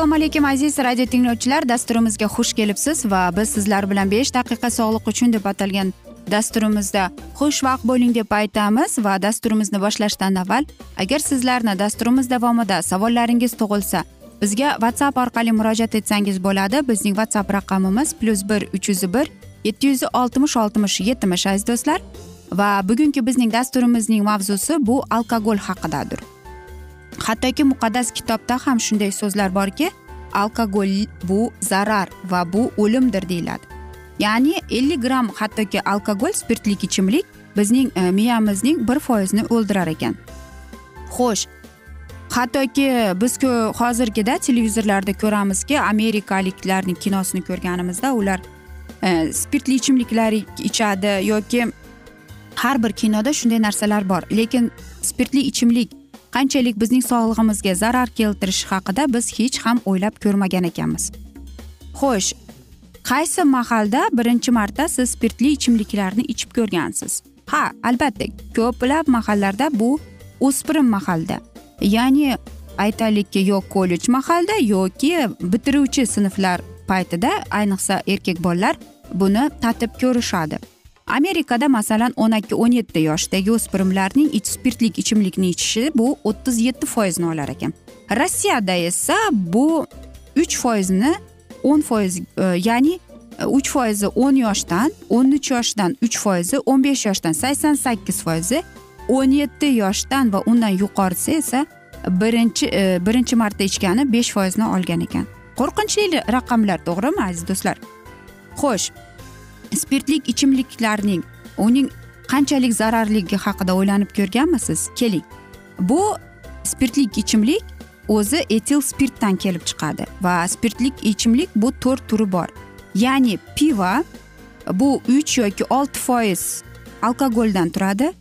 assalomu alaykum aziz radio tinglovchilar. Dasturimizga xush kelibsiz va biz sizlar bilan besh daqiqa sog'liq uchun deb atalgan dasturimizda xushvaqt bo'ling deb aytamiz va dasturimizni boshlashdan avval agar sizlarni dasturimiz davomida savollaringiz tug'ilsa bizga whatsapp orqali murojaat etsangiz bo'ladi. Bizning whatsapp raqamimiz plyus bir uch yuz bir yetti yuz oltmish oltmish yetmish aziz do'stlar va bugungi bizning dasturimizning mavzusi bu alkogol haqidadir. Hattoki muqaddas kitobda ham shunday so'zlar borki alkogol bu zarar va bu o'limdir deyiladi. Ya'ni ellik gramm hattoki alkogol spirtli ichimlik bizning e, miyamizning bir foizini o'ldirar ekan. Xo'sh hattoki bizku hozirgida televizorlarda ko'ramizki amerikaliklarning kinosini ko'rganimizda ular E, spirtli ichimliklar ichadi yoki har bir kinoda shunday narsalar bor. Lekin spirtli ichimlik qanchalik bizning sog'lig'imizga zarar keltirishi haqida biz hech ham o'ylab ko'rmagan ekanmiz. Xo'sh qaysi mahalda birinchi marta siz spirtli ichimliklarni ichib ko'rgansiz? Ha albatta ko'plab mahallarda bu o'spirin mahalda. Ya'ni aytaylikki yo kollej mahalda yoki bitiruvchi sinflar paytida ayniqsa erkak bolalar buni tatib ko'rishadi. Amerikada masalan o'n ikki o'n yetti yoshdagi o'spirinlarning spirtli ichimlikni ichishi bu o'ttiz yetti foizni olar ekan. Rossiyada esa bu uch foizni o'n foiz e, ya'ni e, uch foizi o'n yoshdan o'n uch yoshdan uch foizi o'n besh yoshdan sakson sakkiz foizi o'n yetti yoshdan va undan yuqorisi esa birinchi e, birinchi marta ichgani besh foizni olgan ekan. Qo'rqinchli raqamlar to'g'rimi aziz do'stlar? Xo'sh spirtli ichimliklarning uning qanchalik zararligi haqida o'ylanib ko'rganmisiz? Keling. Bu spirtli ichimlik o'zi etil spirtdan kelib chiqadi va spirtli ichimlik bu to'rt turi bor. Ya'ni pivo bu uch yoki olti foiz alkogoldan turadi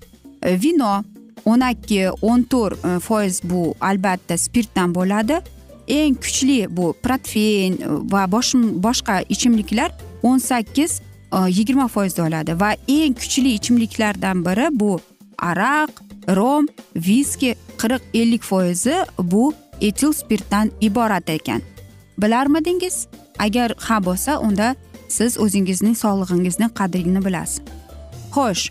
vino o'n ikki o'n to'rt e, foiz bu albatta spirtdan bo'ladi. Eng kuchli bu protfein va boshqa ichimliklar o'n sakkiz e, yigirma foizda oladi va eng kuchli ichimliklardan biri bu araq rom viski qirq ellik foizi bu etil spirtdan iborat ekan. Bilarmidingiz? Agar ha bo'lsa unda siz o'zingizning sog'lig'ingizni qadrini bilasiz. Xo'sh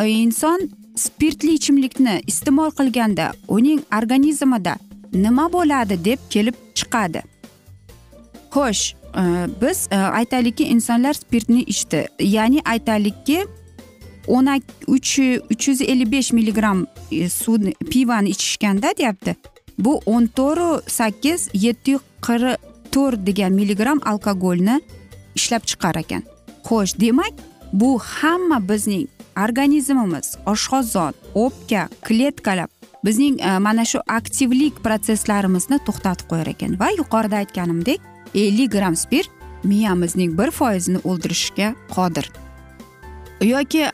e, inson spirtli ichimlikni iste'mol qilganda uning organizmida nima bo'ladi deb kelib chiqadi? Xo'sh biz aytaylikki insonlar spirtni ichdi ya'ni aytaylikki o'n uch uch yuz ellik besh milligramm suvni pivani ichishganda deyapti bu o'n to'rtu sakkiz yetti qirq to'rt degan milligramm alkogolni ishlab chiqar ekan xo'sh demak bu hamma bizning organizmimiz oshqozon o'pka kletkalar bizning mana shu aktivlik protsesslarimizni to'xtatib qo'yar ekan va yuqorida aytganimdek ellik gramm spirt miyamizning bir foizini o'ldirishga qodir. Yoki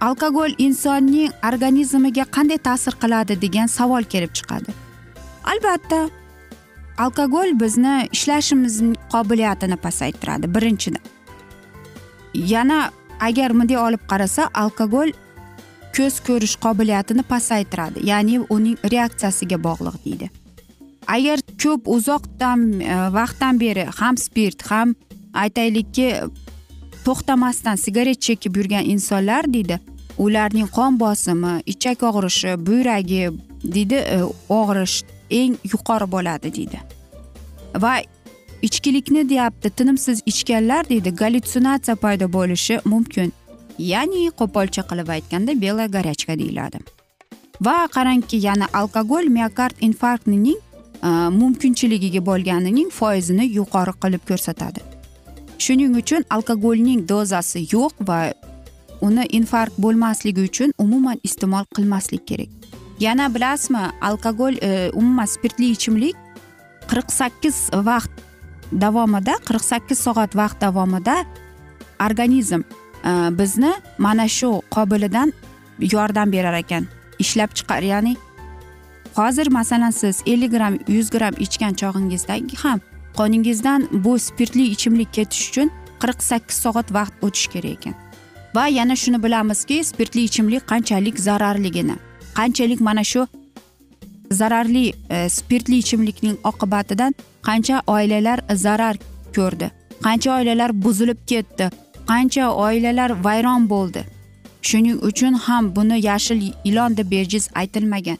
alkogol insonning organizmiga qanday ta'sir qiladi degan savol kelib chiqadi. Albatta alkogol bizni ishlashimizni qobiliyatini pasaytiradi birinchidan. Yana agar bunday olib qarasa alkogol ko'z ko'rish qobiliyatini pasaytiradi ya'ni uning reaksiyasiga bog'liq deydi. Agar ko'p uzoqdan e, vaqtdan beri ham spirt ham aytaylikki to'xtamasdan sigaret chekib yurgan insonlar deydi ularning qon bosimi ichak og'rishi buyragi deydi e, og'rish eng yuqori bo'ladi deydi. Va ichkilikni deyapti tinimsiz ichganlar deydi gallyutsinatsiya paydo bo'lishi mumkin. Ya'ni qo'polcha qilib aytganda белая горячка deyiladi. Va qarangki yana alkogol miokard infarktining mumkinchiligiga bo'lganining foizini yuqori qilib ko'rsatadi shuning uchun alkogolning dozasi yo'q va uni infarkt bo'lmasligi uchun umuman iste'mol qilmaslik kerak yana bilasizmi alkogol e, umuman spirtli ichimlik qirq sakkiz vaqt davomida qirq sakkiz soat vaqt davomida organizm bizni mana shu qobilidan yordam berar ekan ishlab chiqar ya'ni hozir masalan siz ellik gramm yuz gramm ichgan chog'ingizda ham qoningizdan bu spirtli ichimlik ketish uchun qirq sakkiz soat vaqt o'tishi kerak ekan. Va yana shuni bilamizki spirtli ichimlik qanchalik zararligini. Qanchalik mana shu zararli e, spirtli ichimlikning oqibatidan qancha oilalar zarar ko'rdi qancha oilalar buzilib ketdi qancha oilalar vayron bo'ldi. Shuning uchun ham buni yashil ilon deb bejiz aytilmagan.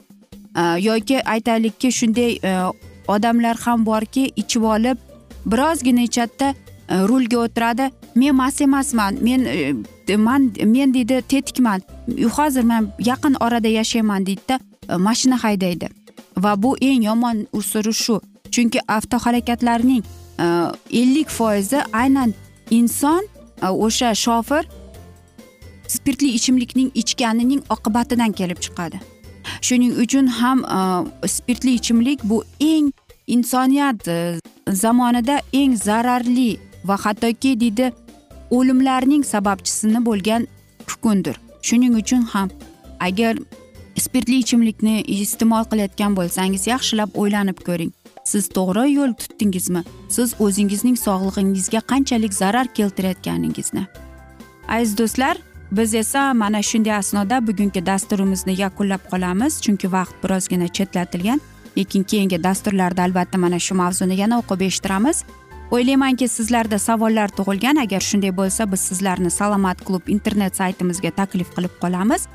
Э, yoki aytaylikki shunday e, odamlar ham borki ichib olib birozgina ichadida e, rulga o'tiradi. Men mast emasman men e, man men deydi tetikman. Hozir man yaqin orada yashayman deydida mashina haydaydi. Va bu eng yomon usuri shu. Chunki avtohalokatlarning ellik foizi aynan inson o'sha shofir spirtli ichimlikning ichganining oqibatidan kelib chiqadi. Shuning uchun ham spirtli ichimlik bu eng insoniyat e, zamonida eng zararli va hattoki deydi o'limlarning sababchisini bo'lgan kukundir shuning uchun ham agar spirtli ichimlikni iste'mol qilayotgan bo'lsangiz yaxshilab o'ylanib ko'ring. Siz to'g'ri yo'l tutdingizmi? Siz o'zingizning sog'lig'ingizga qanchalik zarar keltirayotganingizni. Aziz do'stlar biz esa mana shunday asnoda bugungi dasturimizni yakunlab qolamiz chunki vaqt birozgina chetlatilgan. Lekin keyingi dasturlarda albatta mana shu mavzuni yana o'qib eshittiramiz. O'ylaymanki sizlarda savollar tug'ilgan. Agar shunday bo'lsa biz sizlarni salomat klub internet saytimizga taklif qilib qolamiz.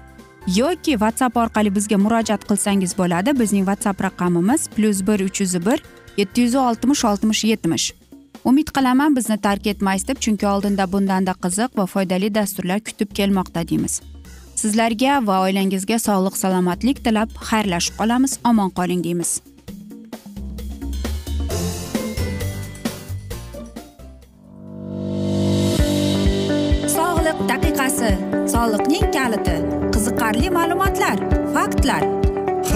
Yoki whatsapp orqali bizga murojaat qilsangiz bo'ladi. Bizning whatsapp raqamimiz plyus bir uch yuz bir yetti yuz oltmish oltmish yetmish. Umid qilaman bizni tark etmaysiz deb chunki oldinda bundanda qiziq va foydali dasturlar kutib kelmoqda deymiz. Sizlarga va oilangizga sog'lik salomatlik tilab xayrlashib qolamiz. Omon qoling deymiz. Sog'liq daqiqasi. Soliqning kaliti. Qiziqarli ma'lumotlar faktlar.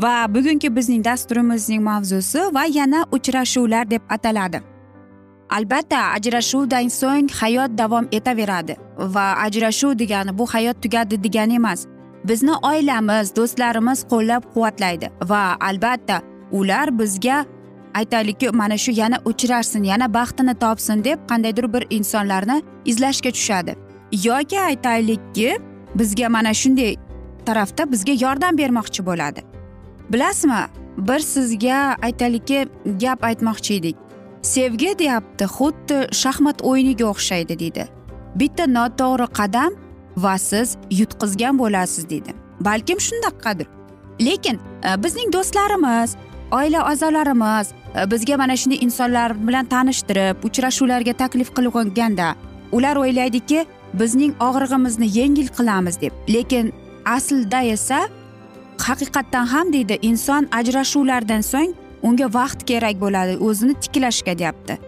Va bugungi bizning dasturimizning mavzusi va yana uchrashuvlar deb ataladi. Albatta ajrashuvdan so'ng hayot davom etaveradi va ajrashuv degani bu hayot tugadi degani emas. Bizni oilamiz do'stlarimiz qo'llab quvvatlaydi va albatta ular bizga aytaylikki mana shu yana uchrashsin yana baxtini topsin deb qandaydir bir insonlarni izlashga tushadi. Yoki aytaylikki bizga mana shunday tarafda bizga yordam bermoqchi bo'ladi. Bilasizmi? Bir sizga aytaylikki gap aytmoqchi edik. Sevgi deyapti xuddi shaxmat o'yiniga o'xshaydi deydi. Bitta noto'g'ri qadam va siz yutqizgan bo'lasiz deydi. Balkim shundaqadir. Lekin e, bizning do'stlarimiz oila a'zolarimiz e, bizga mana shunday insonlar bilan tanishtirib uchrashuvlarga taklif qilganda ular o'ylaydiki bizning og'rig'imizni yengil qilamiz deb. Lekin aslida esa haqiqatdan ham deydi inson ajrashuvlardan so'ng unga vaqt kerak bo'ladi o'zini tiklashga deyapti.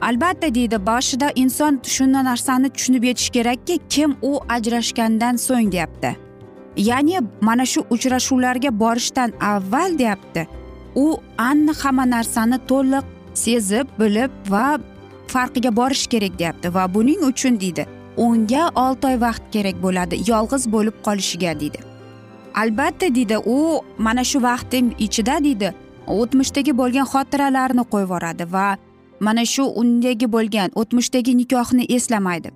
Albatta deydi boshida inson shunday narsani tushunib yetishi kerakki kim u ajrashgandan so'ng deyapti. Ya'ni mana shu uchrashuvlarga borishdan avval deyapti u aniq hamma narsani to'liq sezib bilib va farqiga borish kerak deyapti va buning uchun deydi unga olti oy vaqt kerak bo'ladi yolg'iz bo'lib qolishiga deydi. Albatta deydi u mana shu vaqtning ichida deydi o'tmishdagi bo'lgan xotiralarni qo'yib yuboradi va mana shu undagi bo'lgan o'tmishdagi nikohni eslamaydi.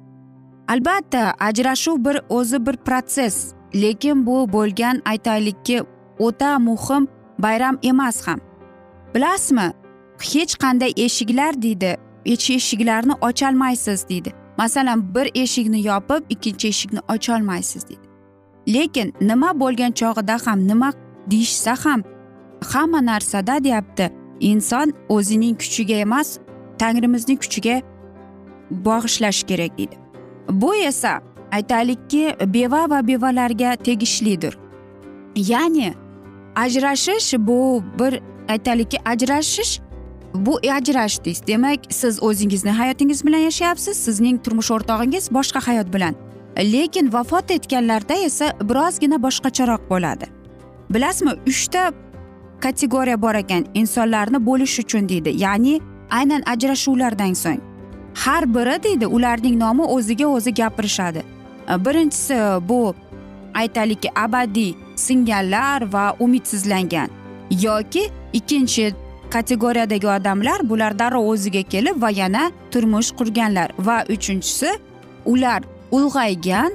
Albatta ajrashuv bir o'zi bir protsess lekin bu bo'lgan aytaylikki o'ta muhim bayram emas ham. Bilasizmi hech qanday eshiklar deydi hech eshiklarni ocholmaysiz deydi masalan bir eshikni yopib ikkinchi eshikni ocholmaysiz deydi lekin nima bo'lgan chog'ida ham nima deyishsa ham hamma narsada deyapti. Inson o'zining kuchiga emas tangrimizning kuchiga bog'ishlash kerak deydi bu esa aytaylikki beva va bevalarga tegishlidir. Ya'ni ajrashish bu bir aytaylikki ajrashish bu ajrashdingiz demak siz o'zingizni hayotingiz bilan yashayapsiz sizning turmush o'rtog'ingiz boshqa hayot bilan lekin vafot etganlarda esa birozgina boshqacharoq bo'ladi. Bilasizmi uchta kategoriya bor ekan insonlarni bo'lish uchun deydi. Ya'ni aynan ajrashuvlardan so'ng. Har biri deydi ularning nomi o'ziga o'zi gapirishadi. E, birinchisi bu aytaylik abadiy singanlar va umidsizlangan. Yoki ikkinchi kategoriyadagi odamlar bular darrov o'ziga kelib va yana turmush qurganlar. Va uchinchisi ular ulg'aygan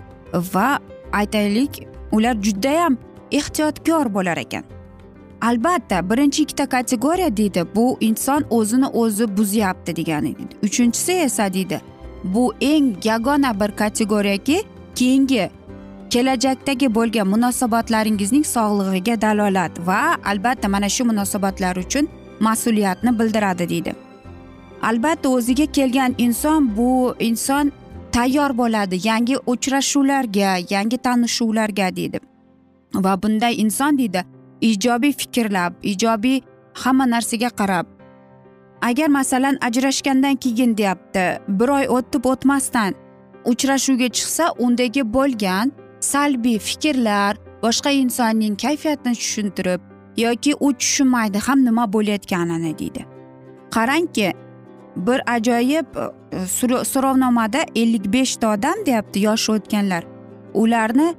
va aytaylik ular judayam ehtiyotkor bo'lar ekan. Albatta birinchi ikkita kategoriya deydi bu inson o'zini o'zi buzyapti degani. Uchinchisi esa deydi bu eng yagona bir kategoriyaki keyingi kelajakdagi bo'lgan munosabatlaringizning sog'lig'iga dalolat va albatta mana shu munosabatlar uchun mas'uliyatni bildiradi deydi. Albatta o'ziga kelgan inson bu inson tayyor bo'ladi yangi uchrashuvlarga yangi tanishuvlarga deydi. Va bunday inson deydi ijobiy fikrlab ijobiy hamma narsaga qarab. Agar masalan ajrashgandan keyin deyapti bir oy o'tib o'tmasdan uchrashuvga chiqsa undagi bo'lgan salbiy fikrlar boshqa insonning kayfiyatini tushuntirib yoki u tushunmaydi ham nima bo'layotganini deydi. Qarangki bir ajoyib so'rovnomada ellik beshta odam deyapti yoshi o'tganlar. Ularni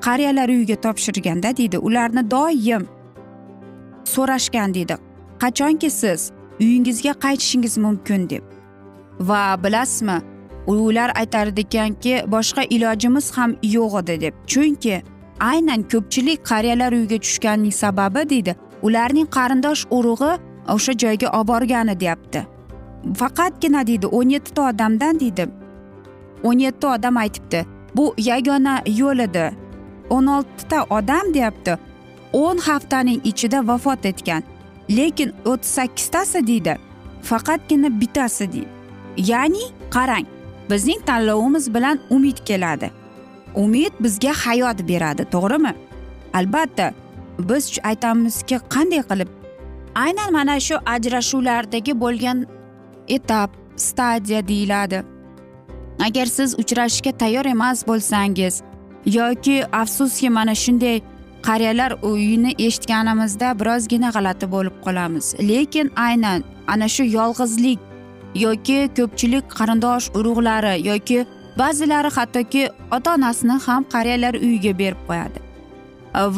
qariyalar uyiga topshirganda deydi ularni doim so'rashgan deydi. Qachonki siz uyingizga qaytishingiz mumkin deb. Va bilasizmi ular aytar ekanki boshqa ilojimiz ham yo'q edi deb. Chunki aynan ko'pchilik qariyalar uyiga tushganining sababi deydi ularning qarindosh urug'i o'sha joyga olib borgani deyapti. Faqatgina deydi o'n yettita odamdan deydi. o'n yetti odam aytibdi bu yagona yo'l edi. o'n oltita odam deyapti. o'n haftaning ichida vafot etgan. Lekin o'ttiz sakkiztasi deydi faqatgina bittasi deydi. Ya'ni qarang bizning tanlovimiz bilan umid keladi. Umid bizga hayot beradi to'g'rimi? Albatta biz aytamizki qanday qilib aynan mana shu ajrashuvlardagi bo'lgan etap stadiya deyiladi. Agar siz uchrashishga tayyor emas bo'lsangiz yoki afsuski mana shunday qariyalar uyini eshitganimizda birozgina g'alati bo'lib qolamiz. Lekin aynan ana shu yolg'izlik yoki ko'pchilik qarindosh urug'lari yoki ba'zilari hattoki ota onasini ham qariyalar uyiga berib qo'yadi.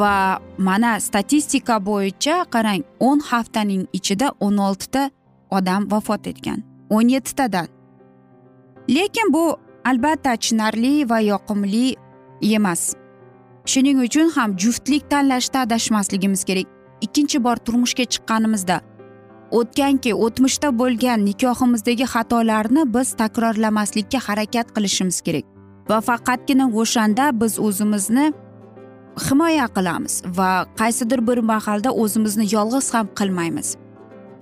Va mana statistika bo'yicha qarang o'n haftaning ichida o'n oltita odam vafot etgan. O'n yettitadan. Lekin bu albatta achinarli va yoqimli emas. Shuning uchun ham juftlik tanlashda adashmasligimiz kerak. Ikkinchi bor turmushga chiqqanimizda o'tganki o'tmishda bo'lgan nikohimizdagi xatolarni biz takrorlamaslikka harakat qilishimiz kerak. Va faqatgina o'shanda biz o'zimizni himoya qilamiz va qaysidir bir mahalda o'zimizni yolg'iz ham qilmaymiz.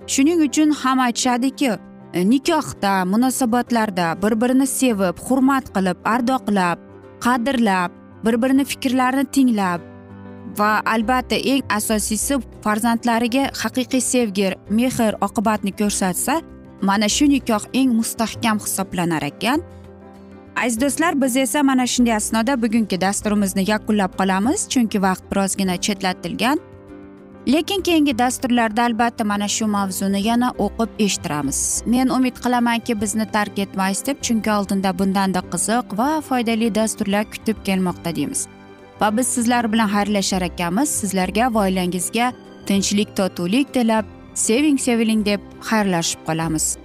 Shuning uchun ham aytishadiki e, nikohda munosabatlarda bir birini sevib hurmat qilib ardoqlab qadrlab bir birini fikrlarini tinglab va albatta eng asosiysi farzandlariga haqiqiy sevgi mehr oqibatni ko'rsatsa mana shu nikoh eng mustahkam hisoblanar ekan. Aziz do'stlar biz esa mana shunday asnoda bugungi dasturimizni yakunlab qolamiz chunki vaqt birozgina chetlatilgan. Lekin keyingi dasturlarda albatta mana shu mavzuni yana o'qib eshittiramiz. Men umid qilamanki bizni tark etmaysiz deb chunki oldinda bundanda qiziq va foydali dasturlar kutib kelmoqda deymiz. Va biz sizlar bilan xayrlashar ekanmiz. Sizlarga va oilangizga tinchlik totuvlik tilab seving seviling deb xayrlashib qolamiz.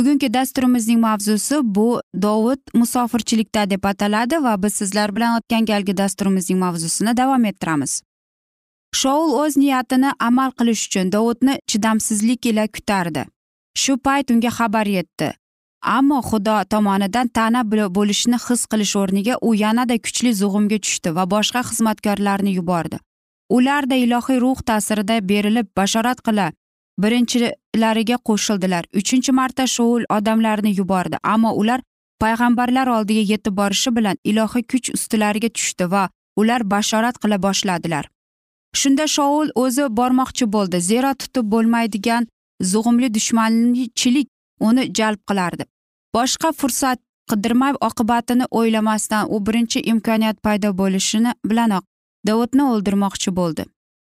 bugungi dasturimizning mavzusi bu dovud musofirchilikda deb ataladi va biz sizlar bilan o'tgan galgi dasturimizning mavzusini davom ettiramiz. Shoul o'z niyatini amal qilish uchun dovudni chidamsizlik ila kutardi. Shu payt unga xabar yetdi. Ammo xudo tomonidan ta'na bo'lishni his qilish o'rniga u yanada kuchli zug'umga tushdi va boshqa xizmatkorlarni yubordi. Ularda ilohiy ruh ta'sirida berilib bashorat qila birinchilariga qo'shildilar. Uchinchi marta shoul odamlarni yubordi ammo ular payg'ambarlar oldiga yetib borishi bilan ilohiy kuch ustilariga tushdi va ular bashorat qila boshladilar. Shunda shoul o'zi bormoqchi bo'ldi zero tutib bo'lmaydigan zug'umli dushmanchilik uni jalb qilardi. Boshqa fursat qidirmay oqibatini o'ylamasdan u birinchi imkoniyat paydo bo'lishini bilanoq dovudni o'ldirmoqchi bo'ldi.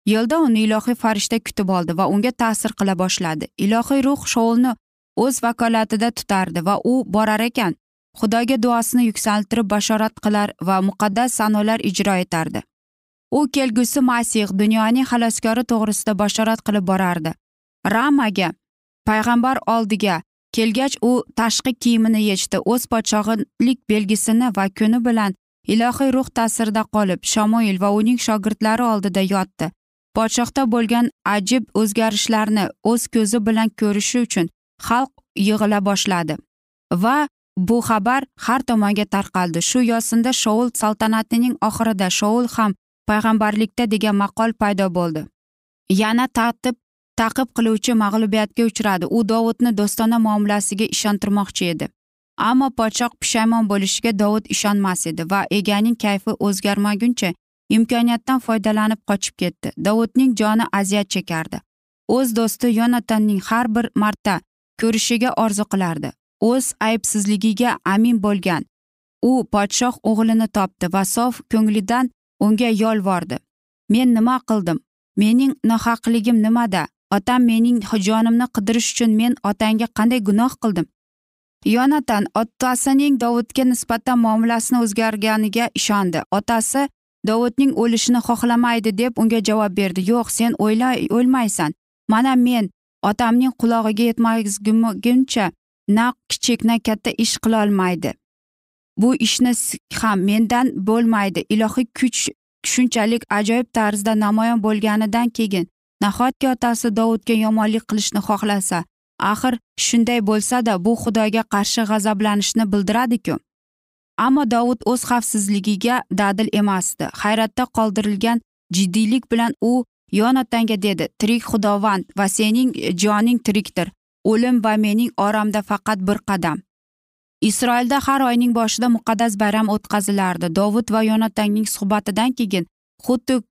Yo'lda uni ilohiy farishta kutib oldi va unga ta'sir qila boshladi. Ilohiy ruh shoulni o'z vakolatida tutardi va u borar ekan xudoga duosini yuksaltirib bashorat qilar va muqaddas sanolar ijro etardi. U kelgusi masih dunyoning xaloskori to'g'risida bashorat qilib borardi. Ramaga payg'ambar oldiga kelgach u tashqi kiyimini yechdi o'z podshohlik belgisini va kuni bilan ilohiy ruh ta'sirida qolib shamoil va uning shogirdlari oldida yotdi. Podshohda bo'lgan ajib o'zgarishlarni o'z ko'zi bilan ko'rishi uchun xalq yig'ila boshladi. Va bu xabar har tomonga tarqaldi. Shu yo'sinda shoul saltanatining oxirida shoul ham payg'ambarlikda degan maqol paydo bo'ldi. Yana tatib taqib qiluvchi mag'lubiyatga uchradi. U dovudni do'stona muomalasiga ishontirmoqchi edi. Ammo podshoh pushaymon bo'lishiga dovud ishonmas edi va eganing kayfi o'zgarmaguncha imkoniyatdan foydalanib qochib ketdi. Dovudning joni aziyat chekardi. O'z do'sti yonatanning har bir marta ko'rishiga orzu qilardi. O'z aybsizligiga amin bo'lgan u podshoh o'g'lini topdi va sof ko'nglidan unga yolvordi. Men nima qildim? Mening nohaqligim nimada? Otam mening jonimni qidirish uchun men otangga qanday gunoh qildim? Yonatan otasining dovudga nisbatan muomalasini o'zgarganiga ishondi. Otasi dovudning o'lishini xohlamaydi deb unga javob berdi. Yo'q sen o'yla o'lmaysan. Mana men otamning qulog'iga yetmaguncha na kichik na katta ish qilolmaydi. Bu ishni ham mendan bo'lmaydi. Ilohiy kuch shunchalik ajoyib tarzda namoyon bo'lganidan keyin nahotki otasi dovudga yomonlik qilishni xohlasa axir shunday bo'lsada bu xudoga qarshi g'azablanishni bildiradiku. Ammo dovud o'z xavfsizligiga dadil emasdi. Hayratda qoldirilgan jiddiylik bilan u yonatanga dedi. Tirik xudovand va sening joning tirikdir. O'lim va mening oramda faqat bir qadam. Isroilda har oyning boshida muqaddas bayram o'tkazilardi. Dovud va yonatanning suhbatidan keyin xuddi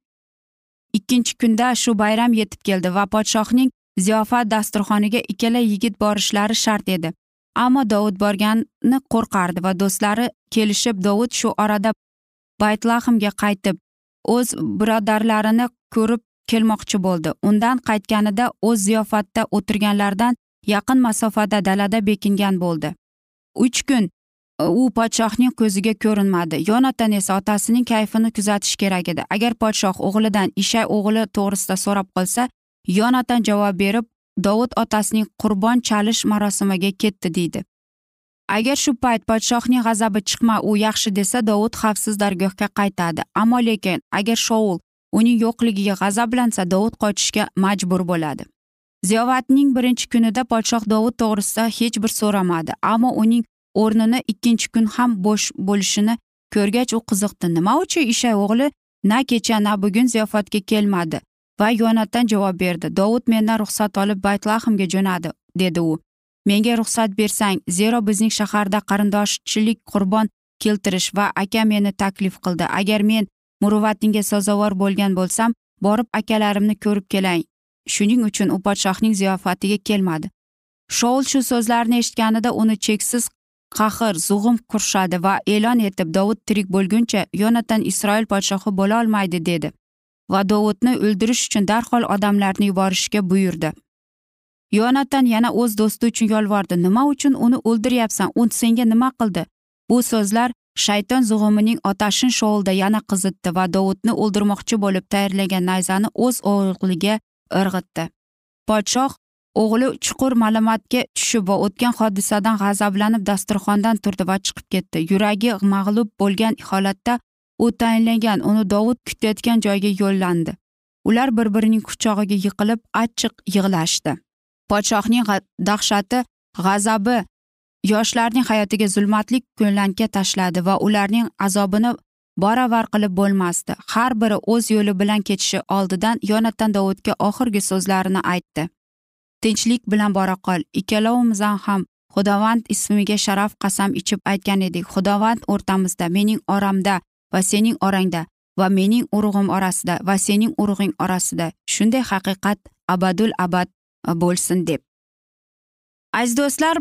ikkinchi kunda shu bayram yetib keldi va podshohning ziyofat dasturxoniga ikkala yigit borishlari shart edi. Ammo dovud borganni qo'rqardi va do'stlari kelishib dovud shu orada baytlahmga qaytib o'z birodarlarini ko'rib kelmoqchi bo'ldi. Undan qaytganida o'z ziyofatda o'tirganlardan yaqin masofada dalada bekingan bo'ldi. Uch kun e, u podshohning ko'ziga ko'rinmadi. Yonatan esa otasining kayfini kuzatish kerak edi. Agar podshoh o'g'lidan ishay o'g'li to'g'risida so'rab qolsa yonatan javob berib dovud otasining qurbon chalish marosimiga ketdi deydi. Agar shu payt podshohning g'azabi chiqma u yaxshi desa dovud xavfsiz dargohga qaytadi. Ammo lekin agar shoul uning yo'qligiga g'azablansa dovud qochishga majbur bo'ladi. Ziyovatning birinchi kunida podshoh dovud to'g'risida hech bir so'ramadi ammo uning o'rnini ikkinchi kun ham bo'sh bo'lishini ko'rgach u qiziqdi. Nima uchun ishay o'g'li na kecha na bugun ziyofatga kelmadi? Va yonatdan javob berdi. Dovud mendan ruxsat olib baytlahimga jo'nadi dedi u. Menga ruxsat bersang zero bizning shaharda qarindoshchilik qurbon keltirish va akam meni taklif qildi. Agar men muruvvatingga sazovor bo'lgan bo'lsam borib akalarimni ko'rib kelay shuning uchun u podshohning ziyofatiga kelmadi. Shoul shu so'zlarni eshitganida uni cheksiz qahr zug'um qurshadi va e'lon etib dovud tirik bo'lguncha yonatan isroil podshohi bo'la olmaydi dedi. Va dovudni o'ldirish uchun darhol odamlarni yuborishga buyurdi. Yonatan yana o'z do'sti uchun yolvordi. Nima uchun uni o'ldiryapsan? U senga nima qildi? Bu so'zlar shayton zug'umining otashin shovulda yana qizitdi. Va dovudni o'ldirmoqchi bo'lib tayyorlagan nayzani o'z o'g'liga irg'itdi. Podshoh o'g'li chuqur ma'lumotga tushib va o'tgan hodisadan g'azablanib dasturxondan turdi va chiqib ketdi. Yuragi mag'lub bo'lgan holatda u tayinlagan uni dovud kutayotgan joyga yo'llandi. Ular bir birining quchog'iga yiqilib achchiq yig'lashdi. Podshohning dahshati g'azabi yoshlarning hayotiga zulmatli ko'lanka tashladi va ularning azobini baravar qilib bo'lmasdi. Har biri o'z yo'li bilan ketishi oldidan yonatan dovudga oxirgi so'zlarini aytdi. Tinchlik bilan bora qol. Ikkalovimizdan ham xudovand ismiga sharaf qasam ichib aytgan edik. Xudovand o'rtamizda mening oramda va sening orangda va mening urug'im orasida va sening urug'ing orasida shunday haqiqat abadul abad e, bo'lsin deb. Aziz do'stlar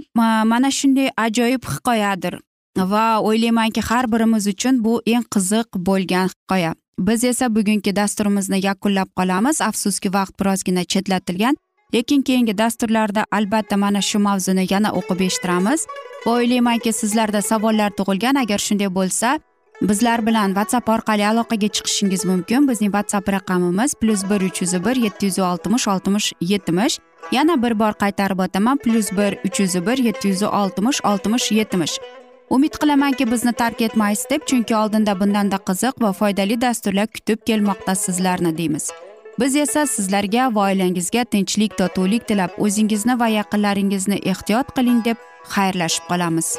mana shunday ajoyib hikoyadir va o'ylaymanki har birimiz uchun bu eng qiziq bo'lgan hikoya. Biz esa bugungi dasturimizni yakunlab qolamiz. Afsuski vaqt birozgina chetlatilgan lekin keyingi dasturlarda albatta mana shu mavzuni yana o'qib eshittiramiz. Va o'ylaymanki sizlarda savollar tug'ilgan. Agar shunday bo'lsa bizlar bilan whatsapp orqali aloqaga chiqishingiz mumkin. Bizning whatsapp raqamimiz plyus bir uch yuz bir yetti yuz oltmish oltmish yetmish. Yana bir bor qaytarib o'taman plyus bir uch yuz bir yetti yuz oltmish oltmish yetmish. Umid qilamanki bizni tark etmaysiz deb chunki oldinda bundanda qiziq va foydali dasturlar kutib kelmoqda sizlarni deymiz. Biz esa sizlarga va oilangizga tinchlik totuvlik tilab o'zingizni va yaqinlaringizni ehtiyot qiling deb xayrlashib qolamiz.